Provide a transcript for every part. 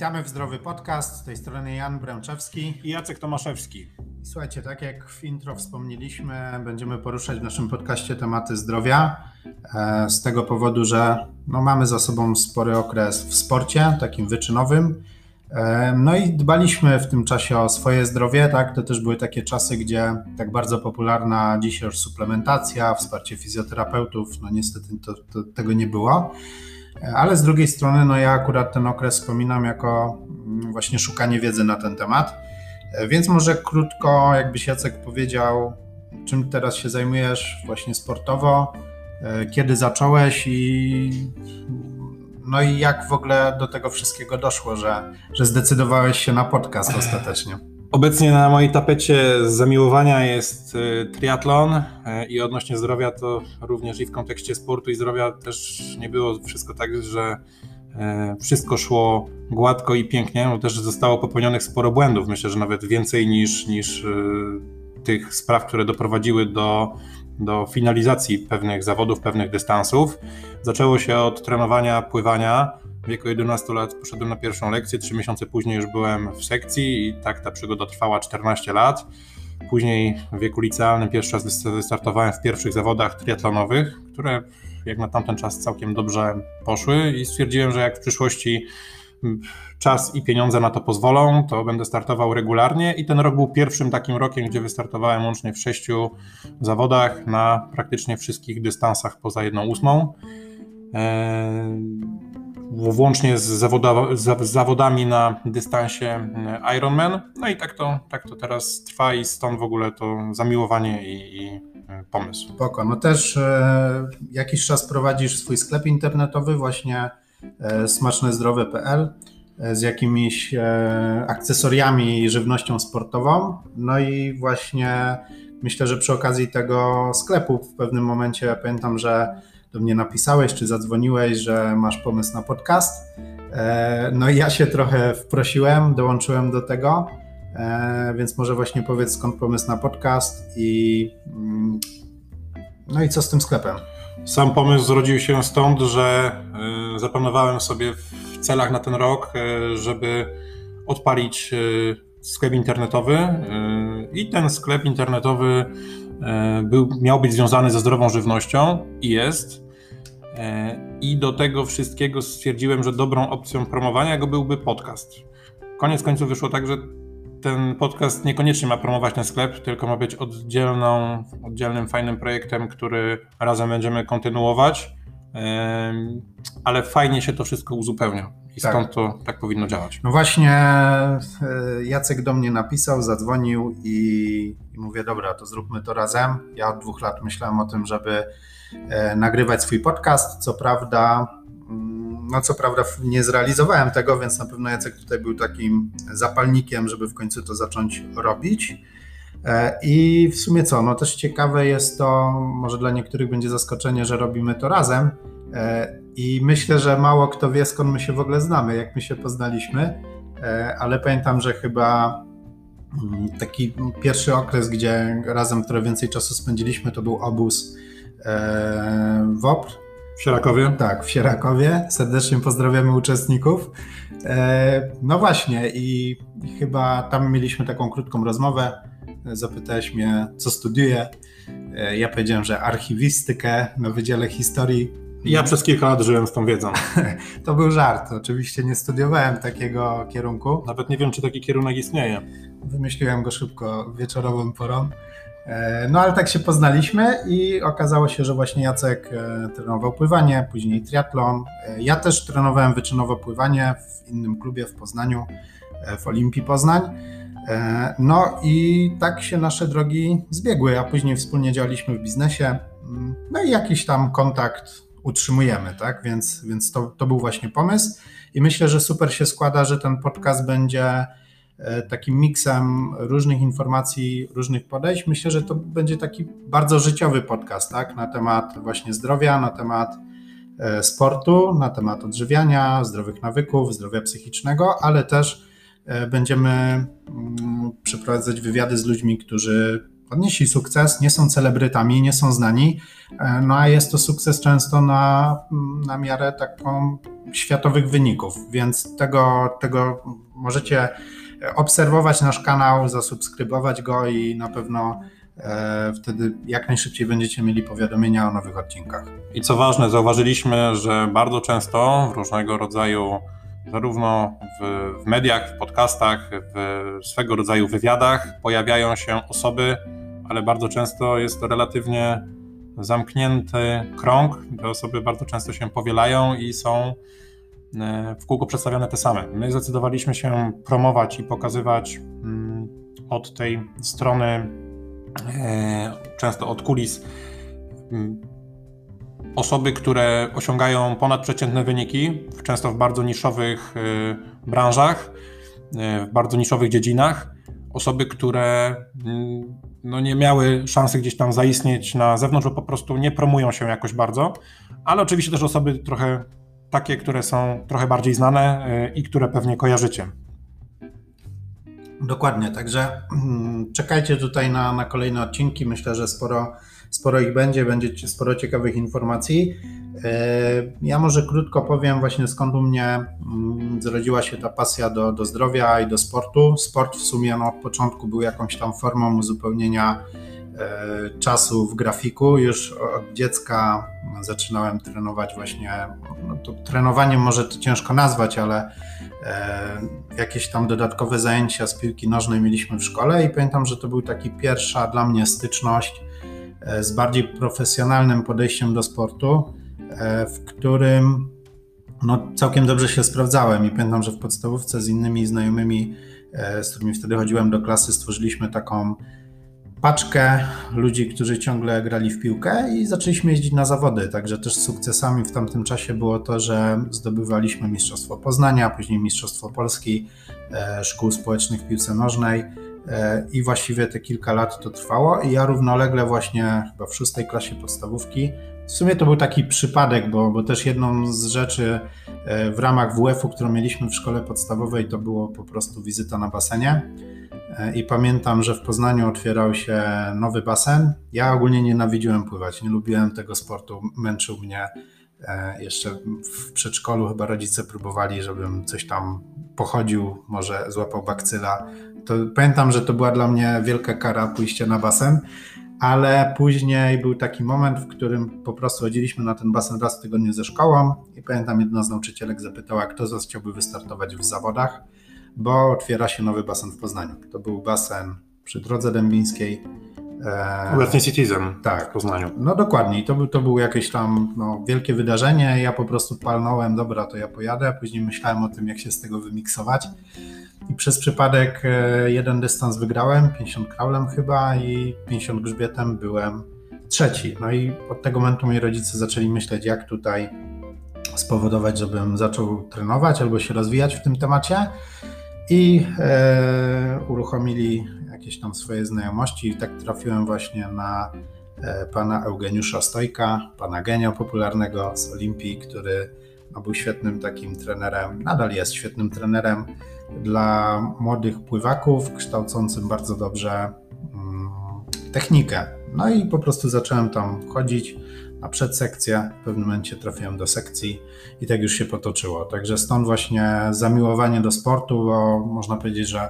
Witamy w Zdrowy Podcast. Z tej strony Jan Bręczewski i Jacek Tomaszewski. Słuchajcie, tak jak w intro wspomnieliśmy, będziemy poruszać w naszym podcaście tematy zdrowia. E, z tego powodu, że no, mamy za sobą spory okres w sporcie, takim wyczynowym. E, no i dbaliśmy w tym czasie o swoje zdrowie, tak? To też były takie czasy, gdzie tak bardzo popularna dzisiaj już suplementacja, wsparcie fizjoterapeutów, no niestety to, to, tego nie było. Ale z drugiej strony, no ja akurat ten okres wspominam jako mm, właśnie szukanie wiedzy na ten temat. E, więc może krótko, jakbyś Jacek powiedział, czym teraz się zajmujesz właśnie sportowo, e, kiedy zacząłeś i no i jak w ogóle do tego wszystkiego doszło, że, że zdecydowałeś się na podcast ostatecznie? Obecnie na mojej tapecie zamiłowania jest y, triatlon y, i odnośnie zdrowia to również i w kontekście sportu i zdrowia też nie było wszystko tak, że y, wszystko szło gładko i pięknie, bo też zostało popełnionych sporo błędów. Myślę, że nawet więcej niż, niż tych spraw, które doprowadziły do, do finalizacji pewnych zawodów, pewnych dystansów. Zaczęło się od trenowania pływania w wieku 11 lat poszedłem na pierwszą lekcję, trzy miesiące później już byłem w sekcji i tak ta przygoda trwała 14 lat. Później w wieku licealnym pierwszy raz wystartowałem w pierwszych zawodach triatlonowych, które jak na tamten czas całkiem dobrze poszły i stwierdziłem, że jak w przyszłości czas i pieniądze na to pozwolą, to będę startował regularnie i ten rok był pierwszym takim rokiem, gdzie wystartowałem łącznie w sześciu zawodach na praktycznie wszystkich dystansach poza jedną ósmą. Eee włącznie z, zawoda, z, zawodami na dystansie e, Ironman. No i tak to, tak to teraz trwa i stąd w ogóle to zamiłowanie i, i e, pomysł. Spoko. No też e, jakiś czas prowadzisz swój sklep internetowy właśnie e, smacznezdrowe.pl e, z jakimiś e, akcesoriami i żywnością sportową. No i właśnie myślę, że przy okazji tego sklepu w pewnym momencie ja pamiętam, że do mnie napisałeś, czy zadzwoniłeś, że masz pomysł na podcast. E, no i ja się trochę wprosiłem, dołączyłem do tego, e, więc może właśnie powiedz skąd pomysł na podcast i mm, no i co z tym sklepem? Sam pomysł zrodził się stąd, że e, zaplanowałem sobie w celach na ten rok, żeby odpalić sklep internetowy i ten sklep internetowy był, miał być związany ze zdrową żywnością i jest. E, I do tego wszystkiego stwierdziłem, że dobrą opcją promowania go byłby podcast. Koniec końców wyszło tak, że ten podcast niekoniecznie ma promować ten sklep, tylko ma być oddzielną, oddzielnym, fajnym projektem, który razem będziemy kontynuować, e, ale fajnie się to wszystko uzupełnia. I tak. stąd to tak powinno działać. No właśnie, e, Jacek do mnie napisał, zadzwonił i, i mówię, dobra, to zróbmy to razem. Ja od dwóch lat myślałem o tym, żeby e, nagrywać swój podcast. Co prawda, mm, no co prawda nie zrealizowałem tego, więc na pewno Jacek tutaj był takim zapalnikiem, żeby w końcu to zacząć robić. E, I w sumie co, no też ciekawe jest to, może dla niektórych będzie zaskoczenie, że robimy to razem, E, I myślę, że mało kto wie, skąd my się w ogóle znamy, jak my się poznaliśmy, e, ale pamiętam, że chyba mm, taki pierwszy okres, gdzie razem trochę więcej czasu spędziliśmy, to był obóz e, w OPR. W Sierakowie? Tak, w Sierakowie. Serdecznie pozdrawiamy uczestników. No właśnie, i chyba tam mieliśmy taką krótką rozmowę. Zapytałeś mnie, co studiuję. Ja powiedziałem, że archiwistykę na Wydziale Historii ja przez kilka lat żyłem z tą wiedzą. to był żart. Oczywiście nie studiowałem takiego kierunku. Nawet nie wiem, czy taki kierunek istnieje. Wymyśliłem go szybko wieczorową porą. E, no ale tak się poznaliśmy i okazało się, że właśnie Jacek e, trenował pływanie, później triatlon. E, ja też trenowałem wyczynowo pływanie w innym klubie w Poznaniu, w Olimpii Poznań. No i tak się nasze drogi zbiegły, a później wspólnie działaliśmy w biznesie. Mm, no i jakiś tam kontakt utrzymujemy, tak? Więc, więc to, to był właśnie pomysł i myślę, że super się składa, że ten podcast będzie e, takim miksem różnych informacji, różnych podejść. Myślę, że to będzie taki bardzo życiowy podcast, tak? Na temat właśnie zdrowia, na temat e, sportu, na temat odżywiania, zdrowych nawyków, zdrowia psychicznego, ale też e, będziemy mm, przeprowadzać wywiady z ludźmi, którzy odnieśli sukces, nie są celebrytami, nie są znani, e, no a jest to sukces często na, na miarę taką światowych wyników, więc tego, tego możecie obserwować nasz kanał, zasubskrybować go i na pewno e, wtedy jak najszybciej będziecie mieli powiadomienia o nowych odcinkach. I co ważne, zauważyliśmy, że bardzo często w różnego rodzaju zarówno w, w, mediach, w podcastach, w swego rodzaju wywiadach pojawiają się osoby, ale bardzo często jest to relatywnie zamknięty krąg. Te osoby bardzo często się powielają i są e, w kółko przedstawiane te same. My zdecydowaliśmy się promować i pokazywać mm, od tej strony, e, często od kulis, mm, osoby, które osiągają ponadprzeciętne wyniki, często w bardzo niszowych y, branżach, w bardzo niszowych dziedzinach, osoby, które mm, no, nie miały szansy gdzieś tam zaistnieć na zewnątrz, bo po prostu nie promują się jakoś bardzo, ale oczywiście też osoby trochę takie, które są trochę bardziej znane y, i które pewnie kojarzycie. Dokładnie, także mm, czekajcie tutaj na, na kolejne odcinki. Myślę, że sporo sporo ich będzie, będzie sporo ciekawych informacji. E, ja może krótko powiem właśnie skąd u mnie mm, zrodziła się ta pasja do, do zdrowia i do sportu. Sport w sumie no, od początku był jakąś tam formą uzupełnienia e, czasu w grafiku. Już od dziecka zaczynałem trenować właśnie, no to trenowaniem może to ciężko nazwać, ale e, jakieś tam dodatkowe zajęcia z piłki nożnej mieliśmy w szkole i pamiętam, że to był taki pierwsza dla mnie styczność z bardziej profesjonalnym podejściem do sportu, e, w którym no, całkiem dobrze się sprawdzałem i pamiętam, że w podstawówce z innymi znajomymi, e, z którymi wtedy chodziłem do klasy, stworzyliśmy taką paczkę ludzi, którzy ciągle grali w piłkę i zaczęliśmy jeździć na zawody. Także też sukcesami w tamtym czasie było to, że zdobywaliśmy Mistrzostwo Poznania, później Mistrzostwo Polski, Szkół Społecznych w piłce nożnej. E, i właściwie te kilka lat to trwało i ja równolegle właśnie chyba w szóstej klasie podstawówki, w sumie to był taki przypadek, bo, bo też jedną z rzeczy e, w ramach WF-u, którą mieliśmy w szkole podstawowej, to było po prostu wizyta na basenie. E, I pamiętam, że w Poznaniu otwierał się nowy basen. Ja ogólnie nienawidziłem pływać, nie lubiłem tego sportu, męczył mnie. Jeszcze w przedszkolu chyba rodzice próbowali, żebym coś tam pochodził, może złapał bakcyla to pamiętam, że to była dla mnie wielka kara pójście na basen, ale później był taki moment, w którym po prostu chodziliśmy na ten basen raz w tygodniu ze szkołą i pamiętam jedna z nauczycielek zapytała, kto z nas chciałby wystartować w zawodach, bo otwiera się nowy basen w Poznaniu. To był basen przy Drodze Dębińskiej. Obecnie Citizen tak, w Poznaniu. No dokładnie. To, był, to był jakieś tam no, wielkie wydarzenie. Ja po prostu palnąłem, dobra, to ja pojadę. Później myślałem o tym, jak się z tego wymiksować i przez przypadek e, jeden dystans wygrałem, 50 kraulem chyba i 50 grzbietem byłem trzeci. No i od tego momentu moi rodzice zaczęli myśleć, jak tutaj spowodować, żebym zaczął trenować albo się rozwijać w tym temacie. I e, uruchomili jakieś tam swoje znajomości. I tak trafiłem właśnie na e, pana Eugeniusza Stojka, pana Genio popularnego z Olimpii, który no, był świetnym takim trenerem, nadal jest świetnym trenerem dla młodych pływaków, kształcącym bardzo dobrze mm, technikę. No i po prostu zacząłem tam chodzić na przedsekcję. W pewnym momencie trafiłem do sekcji i tak już się potoczyło. Także stąd właśnie zamiłowanie do sportu, bo można powiedzieć, że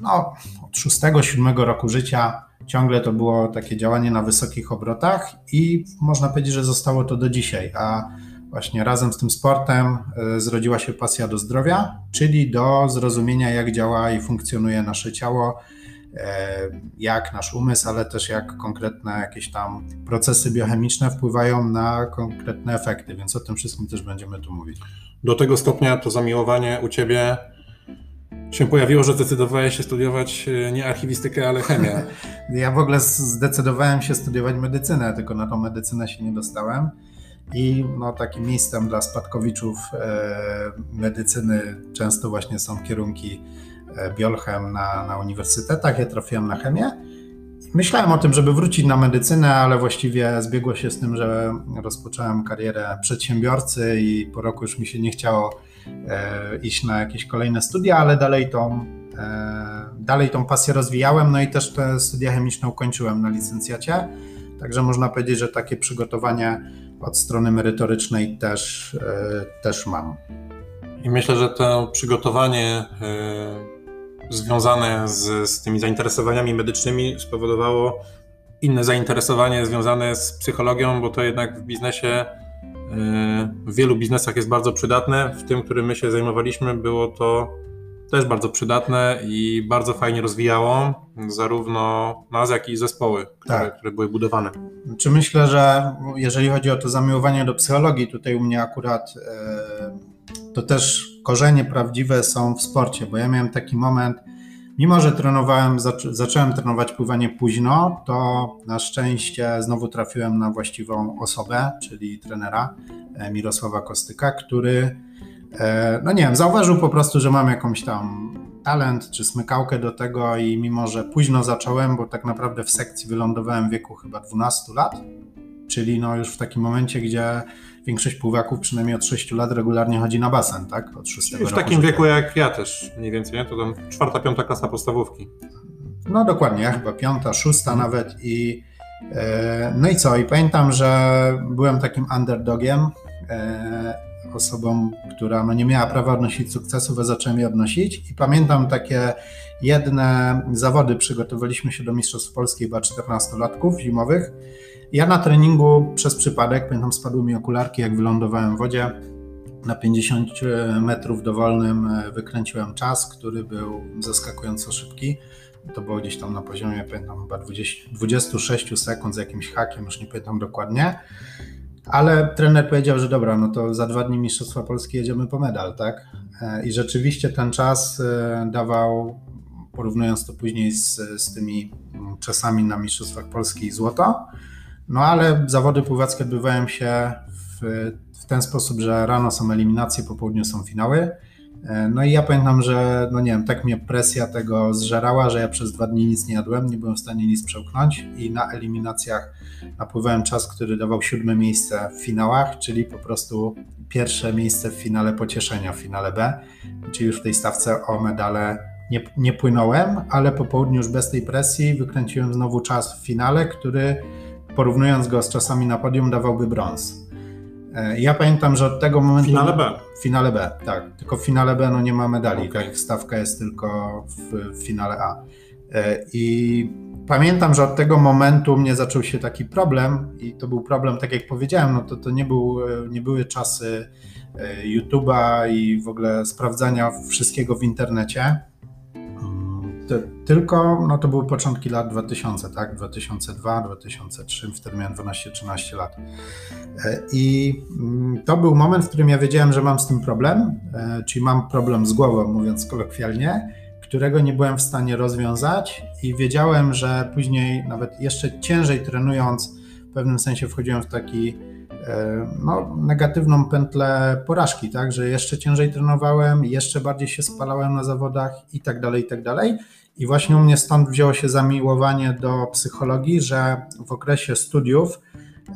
no, od 6-7 roku życia ciągle to było takie działanie na wysokich obrotach i można powiedzieć, że zostało to do dzisiaj. A właśnie razem z tym sportem e, zrodziła się pasja do zdrowia, czyli do zrozumienia, jak działa i funkcjonuje nasze ciało, e, jak nasz umysł, ale też jak konkretne jakieś tam procesy biochemiczne wpływają na konkretne efekty, więc o tym wszystkim też będziemy tu mówić. Do tego stopnia to zamiłowanie u Ciebie się pojawiło, że zdecydowałeś się studiować e, nie archiwistykę, ale chemię. ja w ogóle zdecydowałem się studiować medycynę, tylko na tą medycynę się nie dostałem. I no, takim miejscem dla spadkowiczów e, medycyny często właśnie są kierunki e, biolchem na, na uniwersytetach. Ja trafiłem na chemię. Myślałem o tym, żeby wrócić na medycynę, ale właściwie zbiegło się z tym, że rozpocząłem karierę przedsiębiorcy i po roku już mi się nie chciało e, iść na jakieś kolejne studia, ale dalej tą dalej tą pasję rozwijałem, no i też te studia chemiczne ukończyłem na licencjacie. Także można powiedzieć, że takie przygotowanie od strony merytorycznej też, też mam. I myślę, że to przygotowanie związane z, z tymi zainteresowaniami medycznymi spowodowało inne zainteresowanie związane z psychologią, bo to jednak w biznesie, e, w wielu biznesach jest bardzo przydatne. W tym, którym my się zajmowaliśmy, było to też bardzo przydatne i bardzo fajnie rozwijało zarówno nas, jak i zespoły, które, tak. które były budowane. Czy myślę, że jeżeli chodzi o to zamiłowanie do psychologii, tutaj u mnie akurat e, to też korzenie prawdziwe są w sporcie, bo ja miałem taki moment, Mimo, że trenowałem, zacząłem trenować pływanie późno, to na szczęście znowu trafiłem na właściwą osobę, czyli trenera e, Mirosława Kostyka, który, no nie wiem, zauważył po prostu, że mam jakąś tam talent czy smykałkę do tego i mimo, że późno zacząłem, bo tak naprawdę w sekcji wylądowałem w wieku chyba 12 lat, czyli no już w takim momencie, gdzie większość pływaków przynajmniej od 6 lat regularnie chodzi na basen, tak? Od 6 Już w takim życia. wieku jak ja też mniej więcej, nie? to tam czwarta, piąta klasa podstawówki. No dokładnie, ja chyba piąta, szósta nawet i e, no i co? I pamiętam, że byłem takim underdogiem, e, osobą, która no nie miała prawa odnosić sukcesów, a zacząłem je odnosić. I pamiętam takie jedne zawody, przygotowaliśmy się do Mistrzostw Polski chyba 14-latków zimowych ja na treningu przez przypadek, pamiętam, spadły mi okularki, jak wylądowałem w wodzie. Na 50 metrów dowolnym e, wykręciłem czas, który był zaskakująco szybki. To było gdzieś tam na poziomie, pamiętam, chyba 20, 26 sekund z jakimś hakiem, już nie pamiętam dokładnie. Ale trener powiedział, że dobra, no to za dwa dni Mistrzostwa Polski jedziemy po medal, tak? E, I rzeczywiście ten czas e, dawał, porównując to później z, z tymi czasami na Mistrzostwach Polski, złoto. No ale zawody pływackie odbywają się w, w ten sposób, że rano są eliminacje, po południu są finały. E, no i ja pamiętam, że no nie wiem, tak mnie presja tego zżerała, że ja przez dwa dni nic nie jadłem, nie byłem w stanie nic przełknąć i na eliminacjach napływałem czas, który dawał siódme miejsce w finałach, czyli po prostu pierwsze miejsce w finale pocieszenia, w finale B, czyli już w tej stawce o medale nie, nie płynąłem, ale po południu już bez tej presji wykręciłem znowu czas w finale, który porównując go z czasami na podium, dawałby brąz. E, ja pamiętam, że od tego momentu. Finale B. W finale B, tak. Tylko w finale B no nie ma medali, okay. tak? Stawka jest tylko w, w finale A. E, I pamiętam, że od tego momentu mnie zaczął się taki problem, i to był problem, tak jak powiedziałem, no to, to nie, był, e, nie były czasy YouTube'a i w ogóle sprawdzania wszystkiego w internecie tylko no to były początki lat 2000, tak? 2002, 2003, wtedy miałem 12-13 lat. E, I mm, to był moment, w którym ja wiedziałem, że mam z tym problem, e, czyli mam problem z głową, mówiąc kolokwialnie, którego nie byłem w stanie rozwiązać i wiedziałem, że później nawet jeszcze ciężej trenując, w pewnym sensie wchodziłem w taki e, no, negatywną pętlę porażki, tak, że jeszcze ciężej trenowałem, jeszcze bardziej się spalałem na zawodach i tak dalej, i tak dalej. I właśnie u mnie stąd wzięło się zamiłowanie do psychologii, że w okresie studiów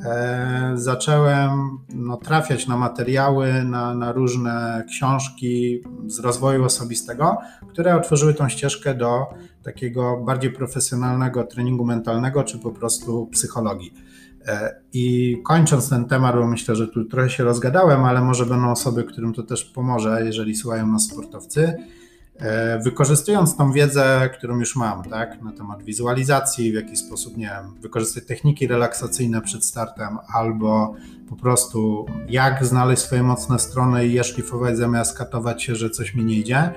e, zacząłem no, trafiać na materiały, na, na różne książki z rozwoju osobistego, które otworzyły tą ścieżkę do takiego bardziej profesjonalnego treningu mentalnego, czy po prostu psychologii. E, I kończąc ten temat, bo myślę, że tu trochę się rozgadałem, ale może będą osoby, którym to też pomoże, jeżeli słuchają nas sportowcy wykorzystując tą wiedzę, którą już mam, tak, na temat wizualizacji, w jaki sposób, nie wiem, wykorzystać techniki relaksacyjne przed startem, albo po prostu jak znaleźć swoje mocne strony i je szlifować zamiast katować się, że coś mi nie idzie,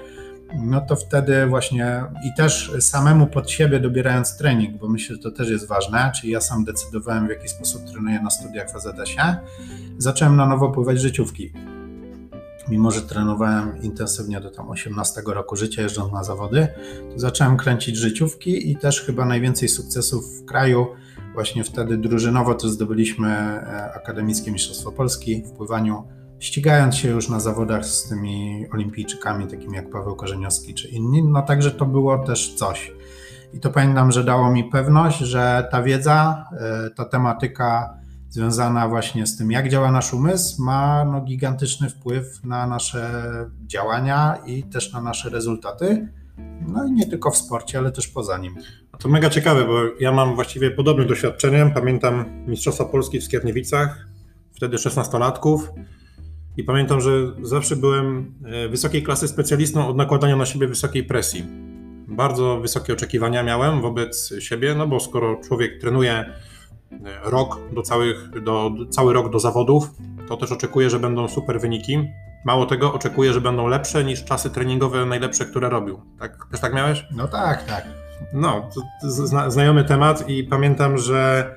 no to wtedy właśnie i też samemu pod siebie dobierając trening, bo myślę, że to też jest ważne, czyli ja sam decydowałem, w jaki sposób trenuję na studiach w AZS-ie, zacząłem na nowo pływać życiówki mimo że trenowałem intensywnie do tam 18 roku życia, jeżdżąc na zawody, to zacząłem kręcić życiówki i też chyba najwięcej sukcesów w kraju. Właśnie wtedy drużynowo to zdobyliśmy e, Akademickie Mistrzostwo Polski w pływaniu, ścigając się już na zawodach z tymi olimpijczykami, takimi jak Paweł Korzeniowski czy inni. No także to było też coś. I to pamiętam, że dało mi pewność, że ta wiedza, e, ta tematyka związana właśnie z tym, jak działa nasz umysł, ma no, gigantyczny wpływ na nasze działania i też na nasze rezultaty, No i nie tylko w sporcie, ale też poza nim. To mega ciekawe, bo ja mam właściwie podobne doświadczenie. Pamiętam Mistrzostwa Polski w Skierniewicach, wtedy 16-latków. I pamiętam, że zawsze byłem e, wysokiej klasy specjalistą od nakładania na siebie wysokiej presji. Bardzo wysokie oczekiwania miałem wobec siebie, no bo skoro człowiek trenuje rok do całych, do, cały rok do zawodów, to też oczekuje, że będą super wyniki. Mało tego, oczekuje, że będą lepsze niż czasy treningowe najlepsze, które robił. Tak? Też tak miałeś? No tak, tak. No, zna, znajomy temat i pamiętam, że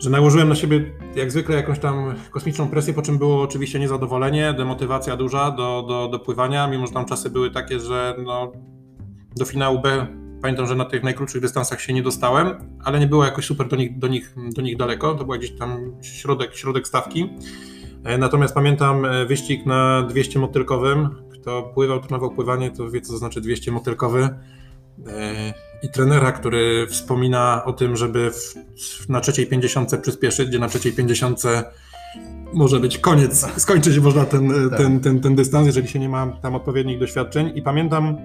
że nałożyłem na siebie jak zwykle jakąś tam kosmiczną presję, po czym było oczywiście niezadowolenie, demotywacja duża do, do, do pływania, mimo że tam czasy były takie, że no, do finału B pamiętam, że na tych najkrótszych dystansach się nie dostałem, ale nie było jakoś super do nich, do nich, do nich daleko, to był gdzieś tam środek, środek stawki. E, natomiast pamiętam e, wyścig na 200 motylkowym, kto pływał, trenował pływanie, to wie co to znaczy 200 motylkowy E, i trenera, który wspomina o tym, żeby w, na trzeciej pięćdziesiątce przyspieszyć, gdzie na trzeciej pięćdziesiątce może być koniec, skończy się można ten, tak. ten, ten, ten dystans, jeżeli się nie ma tam odpowiednich doświadczeń. I pamiętam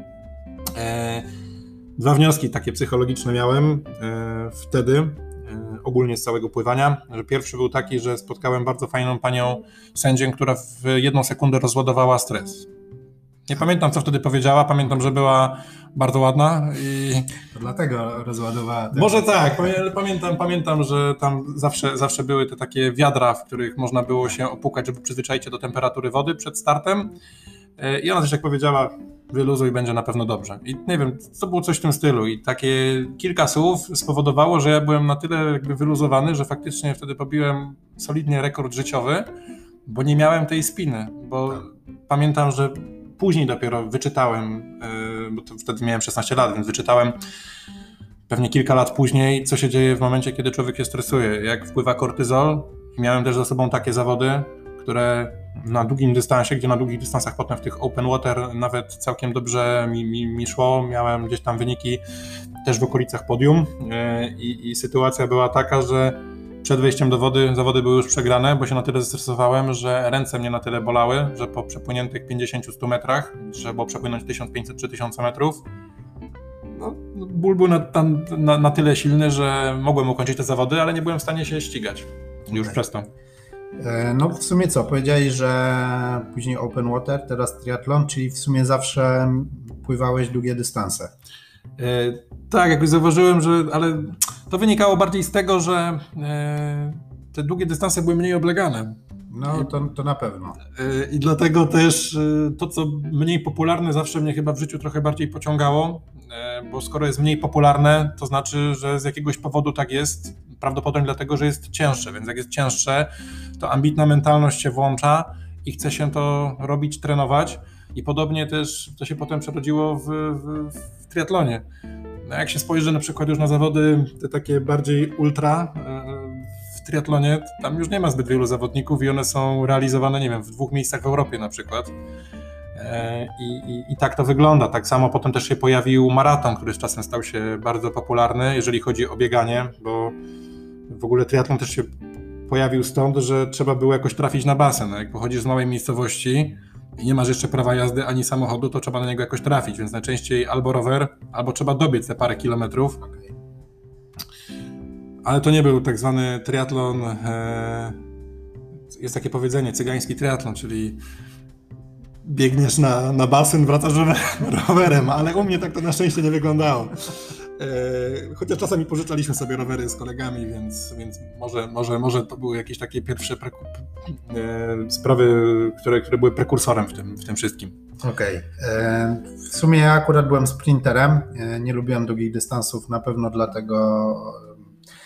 dwa wnioski takie psychologiczne miałem e, wtedy, e, ogólnie z całego pływania. Że pierwszy był taki, że spotkałem bardzo fajną panią sędzię, która w jedną sekundę rozładowała stres nie pamiętam, co wtedy powiedziała. Pamiętam, że była bardzo ładna i. To dlatego rozładowała. Może tak, pamiętam, pamiętam, że tam zawsze, zawsze były te takie wiadra, w których można było się opukać, żeby przyzwyczaić się do temperatury wody przed startem. E, I ona też jak powiedziała, wyluzuj, będzie na pewno dobrze. I nie wiem, to było coś w tym stylu. I takie kilka słów spowodowało, że ja byłem na tyle jakby wyluzowany, że faktycznie wtedy pobiłem solidnie rekord życiowy, bo nie miałem tej spiny. Bo pamiętam, że później dopiero wyczytałem, e, bo wtedy miałem 16 lat, więc wyczytałem pewnie kilka lat później, co się dzieje w momencie, kiedy człowiek się stresuje, jak wpływa kortyzol. I miałem też za sobą takie zawody, które na długim dystansie, gdzie na długich dystansach potem w tych open water nawet całkiem dobrze mi, mi, mi szło. Miałem gdzieś tam wyniki też w okolicach podium e, i, i sytuacja była taka, że przed wejściem do wody zawody były już przegrane, bo się na tyle zestresowałem, że ręce mnie na tyle bolały, że po przepłyniętych 50-100 metrach, trzeba było przepłynąć 1500-3000 metrów, no, ból był na, na, na, tyle silny, że mogłem ukończyć te zawody, ale nie byłem w stanie się ścigać już przez to. E, no w sumie co, powiedziałeś, że później open water, teraz triatlon, czyli w sumie zawsze pływałeś długie dystanse. E, tak, jakby zauważyłem, że ale to wynikało bardziej z tego, że e, te długie dystanse były mniej oblegane. No, to, to na pewno. I dlatego też to, co mniej popularne, zawsze mnie chyba w życiu trochę bardziej pociągało, bo skoro jest mniej popularne, to znaczy, że z jakiegoś powodu tak jest, prawdopodobnie dlatego, że jest cięższe, więc jak jest cięższe, to ambitna mentalność się włącza i chce się to robić, trenować. I podobnie też to się potem przerodziło w, w, w triatlonie. No jak się spojrzy na przykład już na zawody te takie bardziej ultra e, w triatlonie, tam już nie ma zbyt wielu zawodników i one są realizowane, nie wiem, w dwóch miejscach w Europie na przykład. E, I, i, I, tak to wygląda. Tak samo potem też się pojawił maraton, który z czasem stał się bardzo popularny, jeżeli chodzi o bieganie, bo w ogóle triatlon też się pojawił stąd, że trzeba było jakoś trafić na basen. Jak pochodzisz z małej miejscowości, i nie masz jeszcze prawa jazdy ani samochodu, to trzeba na niego jakoś trafić, więc najczęściej albo rower, albo trzeba dobiec te parę kilometrów. Ale to nie był tak zwany triatlon. E, jest takie powiedzenie, cygański triatlon, czyli biegniesz na, na basen, wracasz rowerem, ale u mnie tak to na szczęście nie wyglądało. E, chociaż czasami pożyczaliśmy sobie rowery z kolegami, więc, więc może, może, może to były jakieś takie pierwsze e, sprawy, które, które były prekursorem w tym, w tym wszystkim. Okej. Okay. E, w sumie ja akurat byłem sprinterem. Nie lubiłem długich dystansów, na pewno dlatego.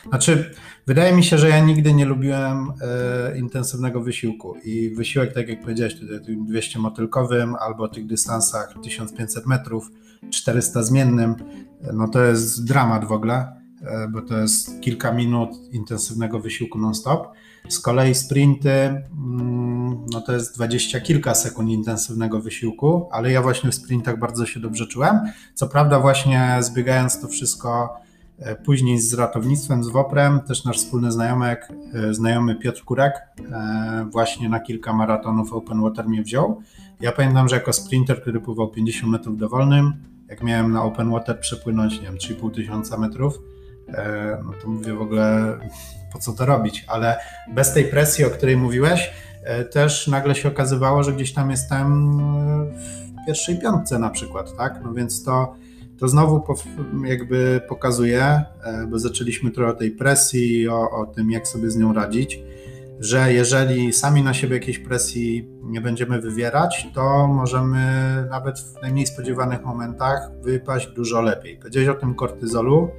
Znaczy, wydaje mi się, że ja nigdy nie lubiłem intensywnego wysiłku i wysiłek, tak jak powiedziałeś, tutaj tym 200 motylkowym albo tych dystansach 1500 metrów, 400 zmiennym, no to jest dramat w ogóle, e, bo to jest kilka minut intensywnego wysiłku non-stop. Z kolei sprinty, mm, no to jest dwadzieścia kilka sekund intensywnego wysiłku, ale ja właśnie w sprintach bardzo się dobrze czułem. Co prawda właśnie zbiegając to wszystko E, później z ratownictwem, z WOPRem, też nasz wspólny znajomek, e, znajomy Piotr Kurek e, właśnie na kilka maratonów open water mnie wziął. Ja pamiętam, że jako sprinter, który pływał 50 metrów dowolnym, jak miałem na open water przepłynąć, nie wiem, 3,5 tysiąca metrów, no to mówię w ogóle po co to robić, ale bez tej presji, o której mówiłeś, też nagle się okazywało, że gdzieś tam jestem w pierwszej piątce na przykład, tak? No więc to to znowu jakby pokazuje, e, bo zaczęliśmy trochę o tej presji, o, o tym, jak sobie z nią radzić, że jeżeli sami na siebie jakiejś presji nie będziemy wywierać, to możemy nawet w najmniej spodziewanych momentach wypaść dużo lepiej. Powiedziałeś o tym kortyzolu,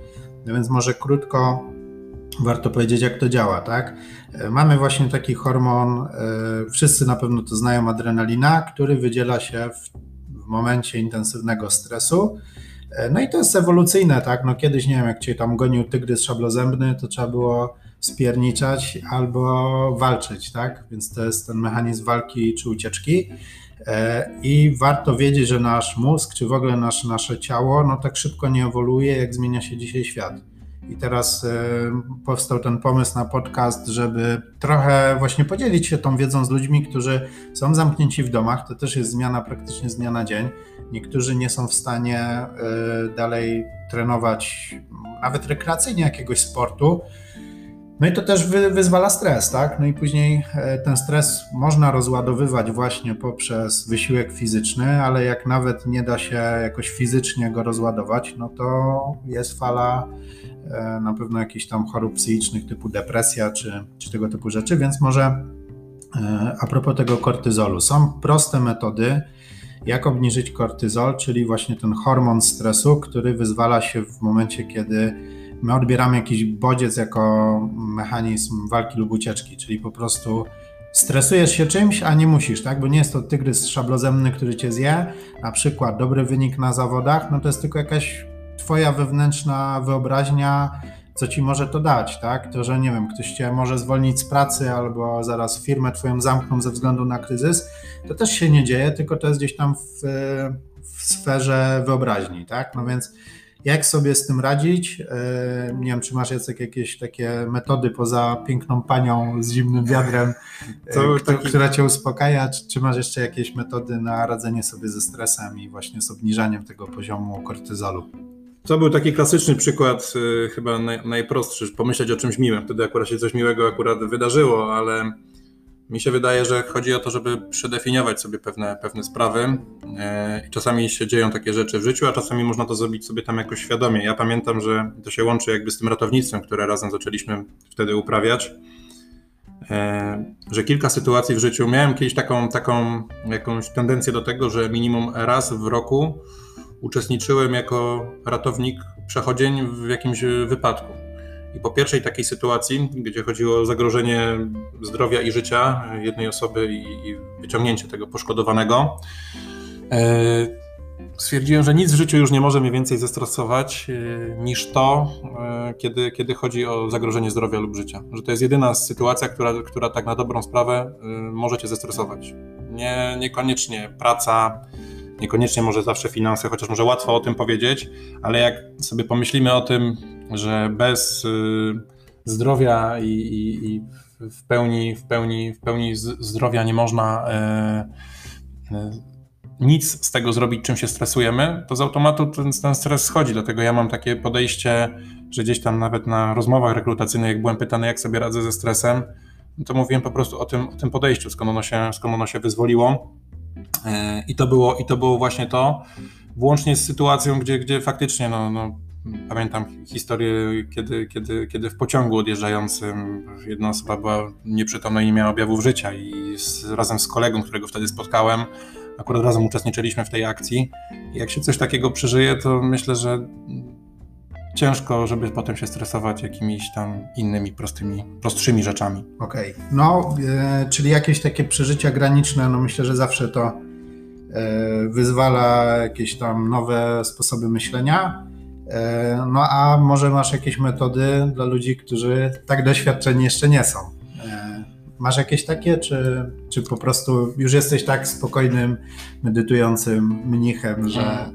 no więc może krótko warto powiedzieć, jak to działa, tak? E, mamy właśnie taki hormon, e, wszyscy na pewno to znają, adrenalina, który wydziela się w, w momencie intensywnego stresu no i to jest ewolucyjne, tak? No kiedyś, nie wiem, jak cię tam gonił tygrys szablozębny, to trzeba było spierniczać albo walczyć, tak? Więc to jest ten mechanizm walki czy ucieczki. E, I warto wiedzieć, że nasz mózg, czy w ogóle nasz, nasze ciało, no tak szybko nie ewoluuje, jak zmienia się dzisiaj świat. I teraz e, powstał ten pomysł na podcast, żeby trochę właśnie podzielić się tą wiedzą z ludźmi, którzy są zamknięci w domach. To też jest zmiana praktycznie z dnia na dzień. Niektórzy nie są w stanie e, dalej trenować nawet rekreacyjnie jakiegoś sportu. No i to też wy, wyzwala stres, tak? No i później e, ten stres można rozładowywać właśnie poprzez wysiłek fizyczny, ale jak nawet nie da się jakoś fizycznie go rozładować, no to jest fala e, na pewno jakichś tam chorób psychicznych typu depresja czy, czy tego typu rzeczy, więc może a propos tego kortyzolu, są proste metody, jak obniżyć kortyzol, czyli właśnie ten hormon stresu, który wyzwala się w momencie, kiedy my odbieramy jakiś bodziec jako mechanizm walki lub ucieczki, czyli po prostu stresujesz się czymś, a nie musisz, tak? Bo nie jest to tygrys szablozemny, który cię zje. Na przykład dobry wynik na zawodach, no to jest tylko jakaś twoja wewnętrzna wyobraźnia, co ci może to dać, tak? To, że nie wiem, ktoś cię może zwolnić z pracy albo zaraz firmę twoją zamkną ze względu na kryzys, to też się nie dzieje, tylko to jest gdzieś tam w, w sferze wyobraźni, tak? No więc jak sobie z tym radzić? E, nie wiem, czy masz Jacek jakieś takie metody poza piękną panią z zimnym wiadrem, e, to, która cię uspokaja, czy, czy masz jeszcze jakieś metody na radzenie sobie ze stresem i właśnie z obniżaniem tego poziomu kortyzolu? To był taki klasyczny przykład, y, chyba naj, najprostszy, pomyśleć o czymś miłym. Wtedy akurat się coś miłego akurat wydarzyło, ale mi się wydaje, że chodzi o to, żeby przedefiniować sobie pewne, pewne sprawy. Y, I czasami się dzieją takie rzeczy w życiu, a czasami można to zrobić sobie tam jakoś świadomie. Ja pamiętam, że to się łączy jakby z tym ratownictwem, które razem zaczęliśmy wtedy uprawiać. Y, że kilka sytuacji w życiu miałem kiedyś taką, taką jakąś tendencję do tego, że minimum raz w roku uczestniczyłem jako ratownik przechodzień w jakimś wypadku. I po pierwszej takiej sytuacji, gdzie chodziło o zagrożenie zdrowia i życia jednej osoby i, wyciągnięcie tego poszkodowanego, e, stwierdziłem, że nic w życiu już nie może mnie więcej zestresować e, niż to, e, kiedy, kiedy chodzi o zagrożenie zdrowia lub życia. Że to jest jedyna sytuacja, która, która tak na dobrą sprawę może cię zestresować. Nie, niekoniecznie praca, Niekoniecznie może zawsze finanse, chociaż może łatwo o tym powiedzieć, ale jak sobie pomyślimy o tym, że bez y, zdrowia i, i, i w, pełni, w, pełni, w pełni zdrowia nie można e, e, nic z tego zrobić, czym się stresujemy, to z automatu ten, ten stres schodzi. Dlatego ja mam takie podejście, że gdzieś tam nawet na rozmowach rekrutacyjnych, jak byłem pytany, jak sobie radzę ze stresem, to mówiłem po prostu o tym, o tym podejściu, skąd ono się, skąd ono się wyzwoliło. E, I to było, i to było właśnie to, włącznie z sytuacją, gdzie, gdzie faktycznie, no, no, pamiętam historię, kiedy, kiedy, kiedy w pociągu odjeżdżającym jedna osoba była nieprzytomna i nie miała objawów życia i z, razem z kolegą, którego wtedy spotkałem, akurat razem uczestniczyliśmy w tej akcji. I jak się coś takiego przeżyje, to myślę, że ciężko, żeby potem się stresować jakimiś tam innymi prostymi, prostszymi rzeczami. Okej, okay. no, e, czyli jakieś takie przeżycia graniczne, no myślę, że zawsze to e, wyzwala jakieś tam nowe sposoby myślenia. E, no a może masz jakieś metody dla ludzi, którzy tak doświadczeni jeszcze nie są? E, masz jakieś takie, czy, czy po prostu już jesteś tak spokojnym, medytującym mnichem, że,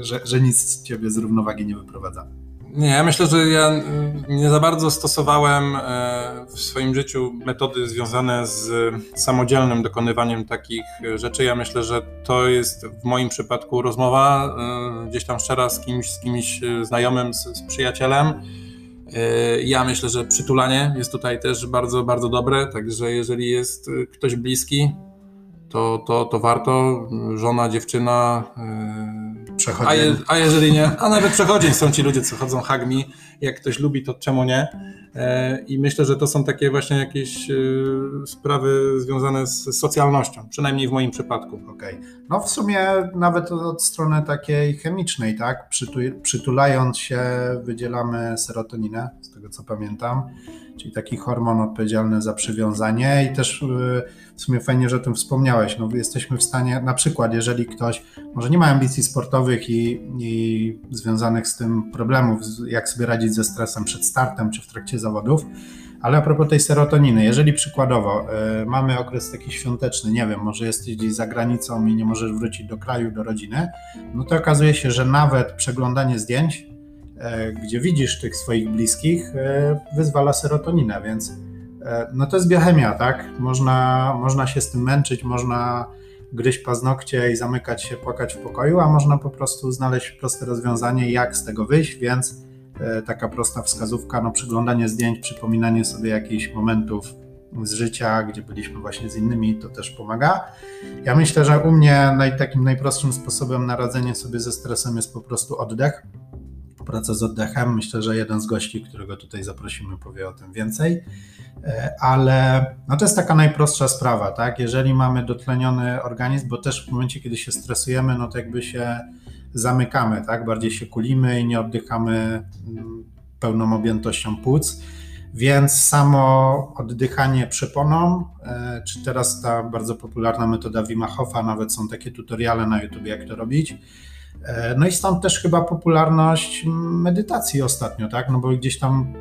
że, że nic ciebie z równowagi nie wyprowadza? Nie, ja myślę, że ja nie za bardzo stosowałem e, w swoim życiu metody związane z samodzielnym dokonywaniem takich rzeczy. Ja myślę, że to jest w moim przypadku rozmowa e, gdzieś tam szczera z kimś, z kimś znajomym, z, z przyjacielem. E, ja myślę, że przytulanie jest tutaj też bardzo, bardzo dobre, także jeżeli jest ktoś bliski, to, to, to warto. Żona, dziewczyna. Przechodzień. A, je, a jeżeli nie, a nawet przechodzień są ci ludzie, co chodzą hagmi. Jak ktoś lubi, to czemu nie? E, I myślę, że to są takie właśnie jakieś e, sprawy związane z socjalnością, przynajmniej w moim przypadku. Okej. Okay. No w sumie nawet od strony takiej chemicznej, tak? Przytulając się wydzielamy serotoninę, z tego co pamiętam czyli taki hormon odpowiedzialny za przywiązanie i też y, w sumie fajnie, że o tym wspomniałeś. No, jesteśmy w stanie, na przykład, jeżeli ktoś może nie ma ambicji sportowych i, i związanych z tym problemów, jak sobie radzić ze stresem przed startem czy w trakcie zawodów, ale a propos tej serotoniny, jeżeli przykładowo y, mamy okres taki świąteczny, nie wiem, może jesteś gdzieś za granicą i nie możesz wrócić do kraju, do rodziny, no to okazuje się, że nawet przeglądanie zdjęć gdzie widzisz tych swoich bliskich, e, wyzwala serotoninę, więc e, no to jest biochemia, tak? Można, można się z tym męczyć, można gryźć paznokcie i zamykać się, płakać w pokoju, a można po prostu znaleźć proste rozwiązanie, jak z tego wyjść, więc taka prosta wskazówka, no przyglądanie zdjęć, przypominanie sobie jakichś momentów z życia, gdzie byliśmy właśnie z innymi, to też pomaga. Ja myślę, że u mnie naj, takim najprostszym sposobem na radzenie sobie ze stresem jest po prostu oddech praca z oddechem. Myślę, że jeden z gości, którego tutaj zaprosimy, powie o tym więcej. E, ale no to jest taka najprostsza sprawa, tak? Jeżeli mamy dotleniony organizm, bo też w momencie, kiedy się stresujemy, no to jakby się zamykamy, tak? Bardziej się kulimy i nie oddychamy mm, pełną objętością płuc. Więc samo oddychanie przeponą, e, czy teraz ta bardzo popularna metoda Hofa, nawet są takie tutoriale na YouTube, jak to robić, no i stąd też chyba popularność medytacji ostatnio, tak? No bo gdzieś tam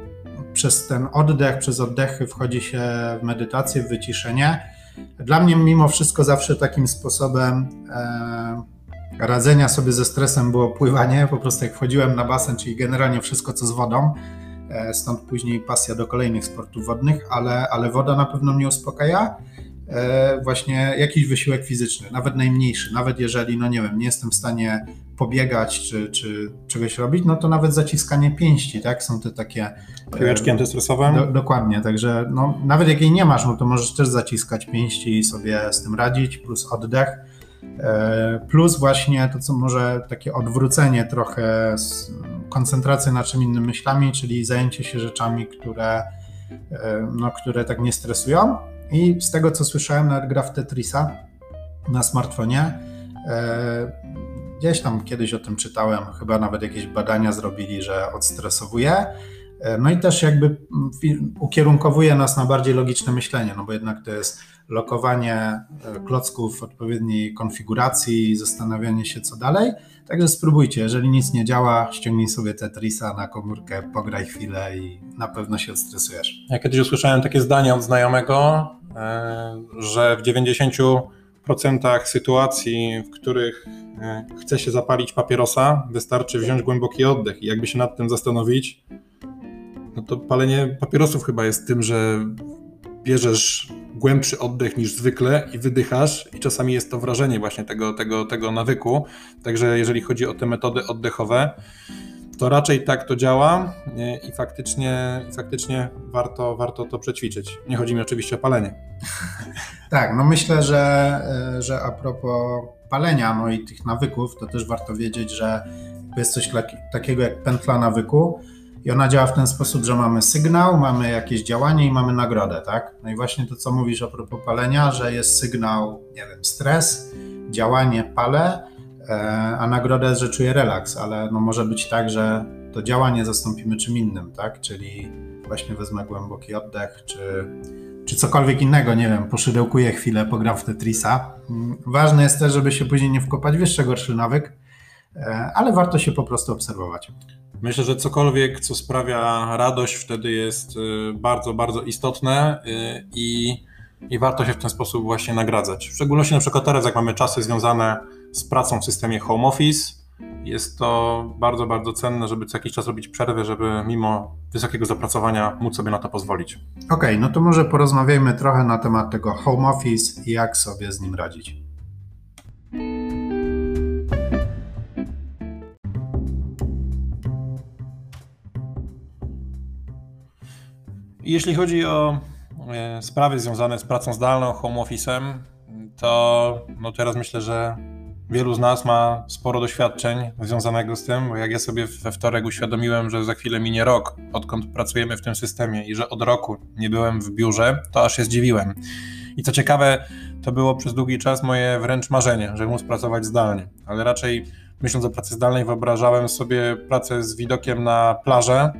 przez ten oddech, przez oddechy wchodzi się w medytację, w wyciszenie. Dla mnie mimo wszystko zawsze takim sposobem e, radzenia sobie ze stresem było pływanie. Po prostu jak wchodziłem na basen, czyli generalnie wszystko co z wodą, e, stąd później pasja do kolejnych sportów wodnych, ale, ale woda na pewno mnie uspokaja. E, właśnie jakiś wysiłek fizyczny, nawet najmniejszy, nawet jeżeli, no nie wiem, nie jestem w stanie pobiegać czy, czy czegoś robić, no to nawet zaciskanie pięści, tak? Są te takie... E, Piłeczki antystresowe? Do, dokładnie, także no, nawet jak jej nie masz, no to możesz też zaciskać pięści i sobie z tym radzić, plus oddech, e, plus właśnie to, co może takie odwrócenie trochę, koncentracja na czym innym myślami, czyli zajęcie się rzeczami, które, no, które tak nie stresują, i z tego, co słyszałem, nawet gra w Tetrisa na smartfonie. E, gdzieś tam kiedyś o tym czytałem, chyba nawet jakieś badania zrobili, że odstresowuje. E, no i też jakby ukierunkowuje nas na bardziej logiczne myślenie, no bo jednak to jest lokowanie e, klocków w odpowiedniej konfiguracji, zastanawianie się co dalej. Także spróbujcie, jeżeli nic nie działa, ściągnij sobie Tetrisa na komórkę, pograj chwilę i na pewno się odstresujesz. Ja kiedyś usłyszałem takie zdanie od znajomego, że w 90% sytuacji, w których e, chce się zapalić papierosa, wystarczy wziąć głęboki oddech i jakby się nad tym zastanowić, no to palenie papierosów chyba jest tym, że bierzesz głębszy oddech niż zwykle i wydychasz i czasami jest to wrażenie właśnie tego, tego, tego nawyku. Także jeżeli chodzi o te metody oddechowe, to raczej tak to działa i faktycznie, faktycznie warto, warto to przećwiczyć. Nie chodzi mi oczywiście o palenie. Tak, no myślę, że, że a propos palenia no i tych nawyków, to też warto wiedzieć, że jest coś takiego jak pętla nawyku, i ona działa w ten sposób, że mamy sygnał, mamy jakieś działanie i mamy nagrodę, tak? No i właśnie to, co mówisz a propos palenia, że jest sygnał, nie wiem, stres, działanie, palę, a nagroda jest, że czuję relaks, ale no może być tak, że to działanie zastąpimy czym innym, tak? Czyli właśnie wezmę głęboki oddech, czy, czy cokolwiek innego, nie wiem, poszydełkuję chwilę, pogram w Tetrisa. Mm, ważne jest też, żeby się później nie wkopać w jeszcze gorszy nawyk, e, ale warto się po prostu obserwować. Myślę, że cokolwiek, co sprawia radość, wtedy jest y, bardzo, bardzo istotne i, i warto się w ten sposób właśnie nagradzać. W szczególności na przykład teraz, jak mamy czasy związane z pracą w systemie home office, jest to bardzo, bardzo cenne, żeby co jakiś czas robić przerwę, żeby mimo wysokiego zapracowania móc sobie na to pozwolić. Okej, okay, no to może porozmawiajmy trochę na temat tego home office i jak sobie z nim radzić. Jeśli chodzi o e, sprawy związane z pracą zdalną, home office'em, to no teraz myślę, że wielu z nas ma sporo doświadczeń związanego z tym, bo jak ja sobie we wtorek uświadomiłem, że za chwilę minie rok, odkąd pracujemy w tym systemie i że od roku nie byłem w biurze, to aż się zdziwiłem. I co ciekawe, to było przez długi czas moje wręcz marzenie, żeby móc pracować zdalnie, ale raczej myśląc o pracy zdalnej wyobrażałem sobie pracę z widokiem na plażę,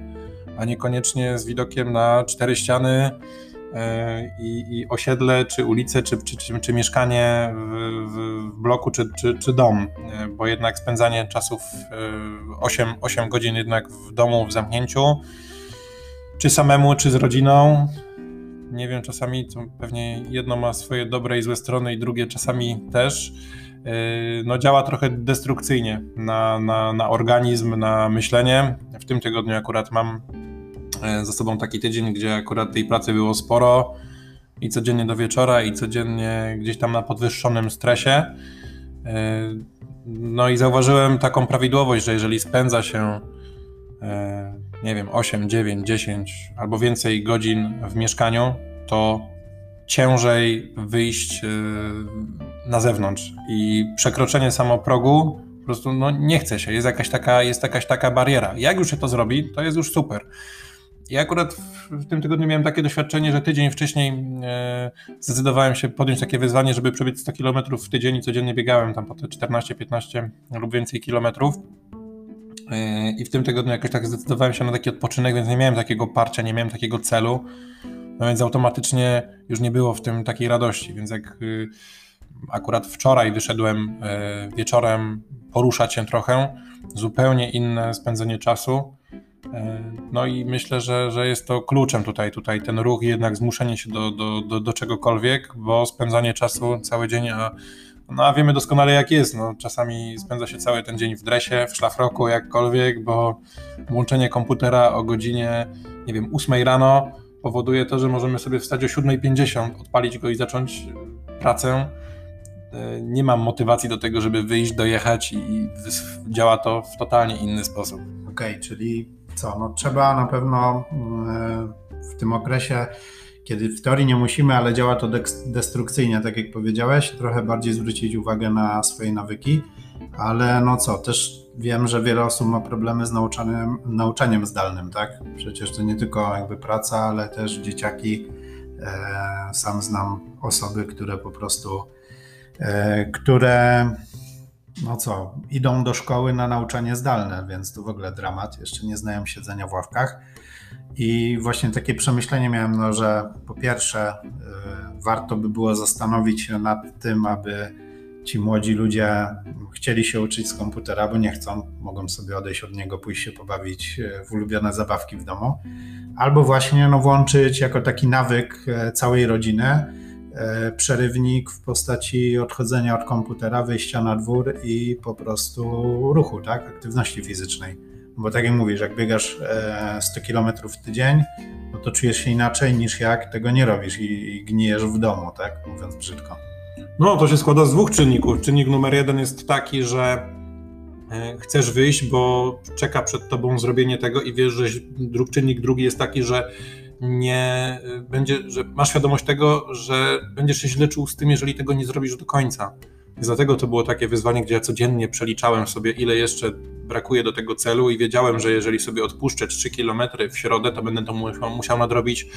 a niekoniecznie z widokiem na cztery ściany i, i osiedle, czy ulicę, czy, czy, czy, czy mieszkanie w, w, bloku, czy, czy, czy dom, e, bo jednak spędzanie czasów 8, e, 8 godzin jednak w domu, w zamknięciu, czy samemu, czy z rodziną, nie wiem, czasami to pewnie jedno ma swoje dobre i złe strony i drugie czasami też, no działa trochę destrukcyjnie na, na, na organizm, na myślenie. W tym tygodniu akurat mam E, za sobą taki tydzień, gdzie akurat tej pracy było sporo i codziennie do wieczora, i codziennie gdzieś tam na podwyższonym stresie. E, no i zauważyłem taką prawidłowość, że jeżeli spędza się, e, nie wiem, 8, 9, 10 albo więcej godzin w mieszkaniu, to ciężej wyjść na zewnątrz i przekroczenie samoprogu po prostu no, nie chce się, jest jakaś, taka, jest jakaś taka bariera. Jak już się to zrobi, to jest już super. Ja akurat w tym tygodniu miałem takie doświadczenie, że tydzień wcześniej e, zdecydowałem się podjąć takie wyzwanie, żeby przebiec 100 km w tydzień i codziennie biegałem tam po te 14, 15 lub więcej kilometrów. E, I w tym tygodniu jakoś tak zdecydowałem się na taki odpoczynek, więc nie miałem takiego parcia, nie miałem takiego celu. No więc automatycznie już nie było w tym takiej radości. Więc jak y, akurat wczoraj wyszedłem e, wieczorem poruszać się trochę, zupełnie inne spędzenie czasu no i myślę, że, że jest to kluczem tutaj, tutaj ten ruch i jednak zmuszenie się do, do, do, do czegokolwiek, bo spędzanie czasu cały dzień, a, no, a wiemy doskonale jak jest, no, czasami spędza się cały ten dzień w dresie, w szlafroku, jakkolwiek, bo włączenie komputera o godzinie, nie wiem, 8 rano powoduje to, że możemy sobie wstać o 7.50, odpalić go i zacząć pracę. E, nie mam motywacji do tego, żeby wyjść, dojechać i działa to w totalnie inny sposób. Okej, okay, czyli co? No, trzeba na pewno mm, w tym okresie, kiedy w teorii nie musimy, ale działa to destrukcyjnie, tak jak powiedziałeś, trochę bardziej zwrócić uwagę na swoje nawyki. Ale no co, też wiem, że wiele osób ma problemy z nauczaniem, nauczaniem zdalnym, tak? Przecież to nie tylko jakby praca, ale też dzieciaki. E, sam znam osoby, które po prostu, e, które no co, idą do szkoły na nauczanie zdalne, więc to w ogóle dramat, jeszcze nie znają siedzenia w ławkach. I właśnie takie przemyślenie miałem, no, że po pierwsze, y, warto by było zastanowić się nad tym, aby ci młodzi ludzie chcieli się uczyć z komputera, bo nie chcą, mogą sobie odejść od niego, pójść się pobawić y, w ulubione zabawki w domu, albo właśnie no, włączyć jako taki nawyk y, całej rodziny przerywnik w postaci odchodzenia od komputera, wyjścia na dwór i po prostu ruchu, tak, aktywności fizycznej. Bo tak jak mówisz, jak biegasz 100 e, km w tydzień, no to czujesz się inaczej niż jak tego nie robisz i, i gnijesz w domu, tak, mówiąc brzydko. No, to się składa z dwóch czynników. Czynnik numer jeden jest taki, że e, chcesz wyjść, bo czeka przed tobą zrobienie tego i wiesz, że czynnik drugi jest taki, że nie będzie, że masz świadomość tego, że będziesz się źle czuł z tym, jeżeli tego nie zrobisz do końca. I dlatego to było takie wyzwanie, gdzie ja codziennie przeliczałem sobie, ile jeszcze brakuje do tego celu i wiedziałem, że jeżeli sobie odpuszczę 3 km w środę, to będę to musiał nadrobić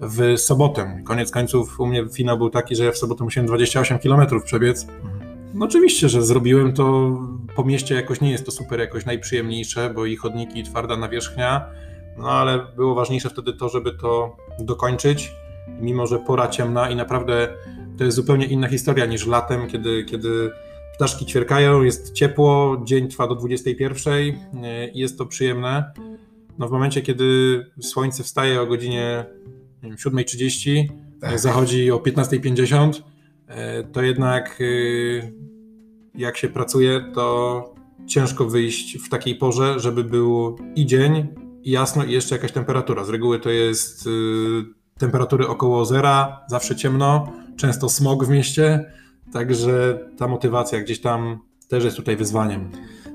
w sobotę. Koniec końców u mnie finał był taki, że ja w sobotę musiałem 28 km przebiec. No oczywiście, że zrobiłem to po mieście jakoś nie jest to super jakoś najprzyjemniejsze, bo i chodniki, i twarda nawierzchnia, no ale było ważniejsze wtedy to, żeby to dokończyć, mimo że pora ciemna i naprawdę to jest zupełnie inna historia niż latem, kiedy, kiedy ptaszki ćwierkają, jest ciepło, dzień trwa do 21 i jest to przyjemne. No w momencie, kiedy słońce wstaje o godzinie 7.30, tak. zachodzi o 15.50, e, to jednak y, jak się pracuje, to ciężko wyjść w takiej porze, żeby był i dzień, jasno, i jeszcze jakaś temperatura. Z reguły to jest y, temperatury około zera, zawsze ciemno, często smog w mieście, także ta motywacja gdzieś tam też jest tutaj wyzwaniem.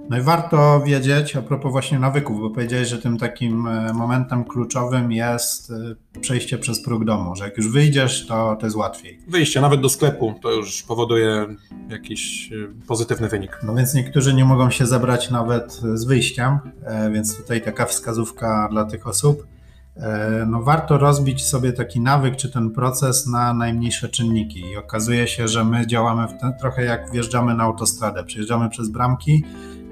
No i warto wiedzieć a propos właśnie nawyków, bo powiedziałeś, że tym takim e, momentem kluczowym jest e, przejście przez próg domu, że jak już wyjdziesz, to, to jest łatwiej. Wyjście nawet do sklepu to już powoduje jakiś e, pozytywny wynik. No więc niektórzy nie mogą się zabrać nawet z wyjściem, więc tutaj taka wskazówka dla tych osób. No warto rozbić sobie taki nawyk czy ten proces na najmniejsze czynniki i okazuje się, że my działamy ten, trochę jak wjeżdżamy na autostradę, przejeżdżamy przez bramki,